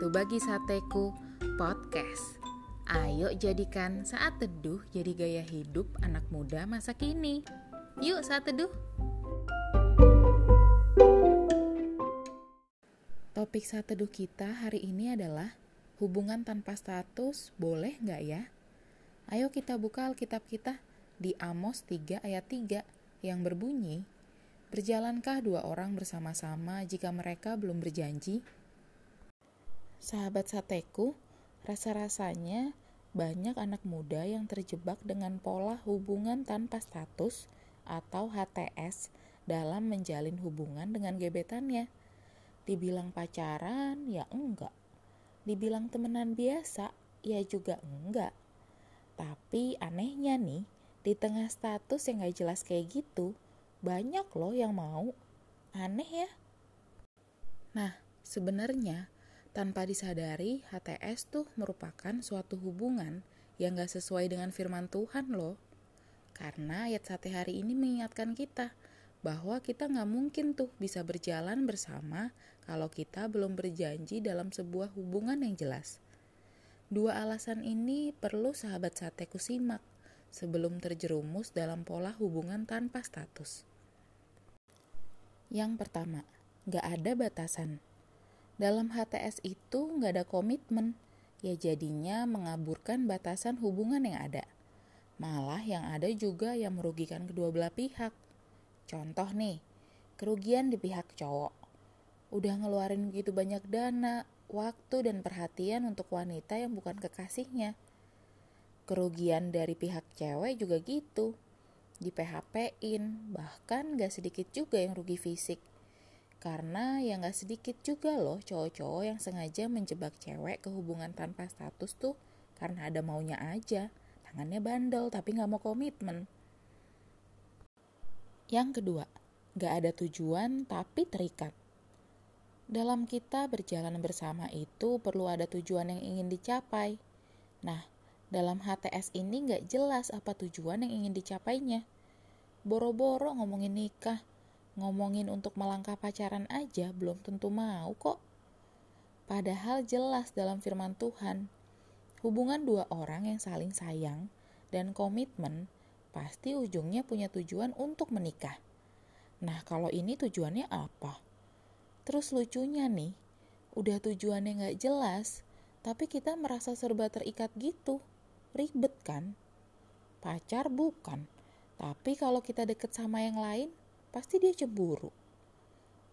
Berbagi Sateku Podcast Ayo jadikan saat teduh jadi gaya hidup anak muda masa kini Yuk saat teduh Topik saat teduh kita hari ini adalah Hubungan tanpa status boleh nggak ya? Ayo kita buka Alkitab kita di Amos 3 ayat 3 yang berbunyi Berjalankah dua orang bersama-sama jika mereka belum berjanji? Sahabat sateku, rasa-rasanya banyak anak muda yang terjebak dengan pola hubungan tanpa status atau HTS dalam menjalin hubungan dengan gebetannya. Dibilang pacaran, ya enggak. Dibilang temenan biasa, ya juga enggak. Tapi anehnya nih, di tengah status yang gak jelas kayak gitu, banyak loh yang mau. Aneh ya? Nah, sebenarnya tanpa disadari, HTS tuh merupakan suatu hubungan yang gak sesuai dengan firman Tuhan loh. Karena ayat sate hari ini mengingatkan kita bahwa kita gak mungkin tuh bisa berjalan bersama kalau kita belum berjanji dalam sebuah hubungan yang jelas. Dua alasan ini perlu sahabat sateku simak sebelum terjerumus dalam pola hubungan tanpa status. Yang pertama, gak ada batasan. Dalam HTS itu nggak ada komitmen, ya jadinya mengaburkan batasan hubungan yang ada. Malah yang ada juga yang merugikan kedua belah pihak. Contoh nih, kerugian di pihak cowok. Udah ngeluarin begitu banyak dana, waktu, dan perhatian untuk wanita yang bukan kekasihnya. Kerugian dari pihak cewek juga gitu. Di PHP-in, bahkan gak sedikit juga yang rugi fisik karena yang gak sedikit juga loh cowok-cowok yang sengaja menjebak cewek ke hubungan tanpa status tuh karena ada maunya aja. Tangannya bandel tapi gak mau komitmen. Yang kedua, gak ada tujuan tapi terikat. Dalam kita berjalan bersama itu perlu ada tujuan yang ingin dicapai. Nah, dalam HTS ini gak jelas apa tujuan yang ingin dicapainya. Boro-boro ngomongin nikah, ngomongin untuk melangkah pacaran aja belum tentu mau kok. Padahal jelas dalam firman Tuhan, hubungan dua orang yang saling sayang dan komitmen pasti ujungnya punya tujuan untuk menikah. Nah, kalau ini tujuannya apa? Terus lucunya nih, udah tujuannya nggak jelas, tapi kita merasa serba terikat gitu. Ribet kan? Pacar bukan. Tapi kalau kita deket sama yang lain, pasti dia cemburu.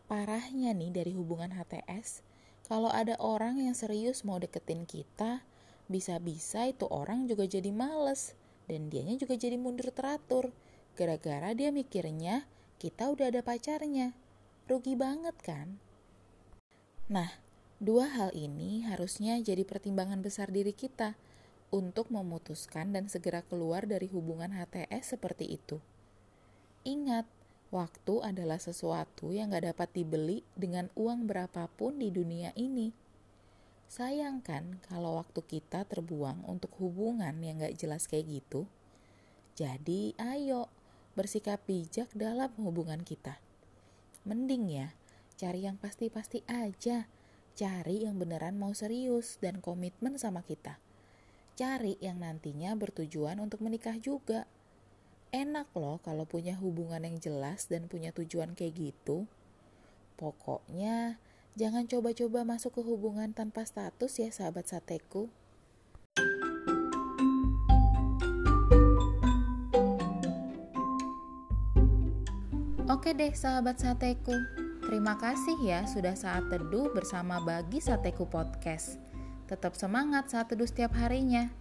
Parahnya nih dari hubungan HTS, kalau ada orang yang serius mau deketin kita, bisa-bisa itu orang juga jadi males dan dianya juga jadi mundur teratur gara-gara dia mikirnya kita udah ada pacarnya. Rugi banget kan? Nah, dua hal ini harusnya jadi pertimbangan besar diri kita untuk memutuskan dan segera keluar dari hubungan HTS seperti itu. Ingat, Waktu adalah sesuatu yang gak dapat dibeli dengan uang berapapun di dunia ini. Sayangkan kalau waktu kita terbuang untuk hubungan yang gak jelas kayak gitu. Jadi ayo bersikap bijak dalam hubungan kita. Mending ya, cari yang pasti-pasti aja. Cari yang beneran mau serius dan komitmen sama kita. Cari yang nantinya bertujuan untuk menikah juga enak loh kalau punya hubungan yang jelas dan punya tujuan kayak gitu. Pokoknya jangan coba-coba masuk ke hubungan tanpa status ya sahabat sateku. Oke deh sahabat sateku, terima kasih ya sudah saat teduh bersama Bagi Sateku Podcast. Tetap semangat saat teduh setiap harinya.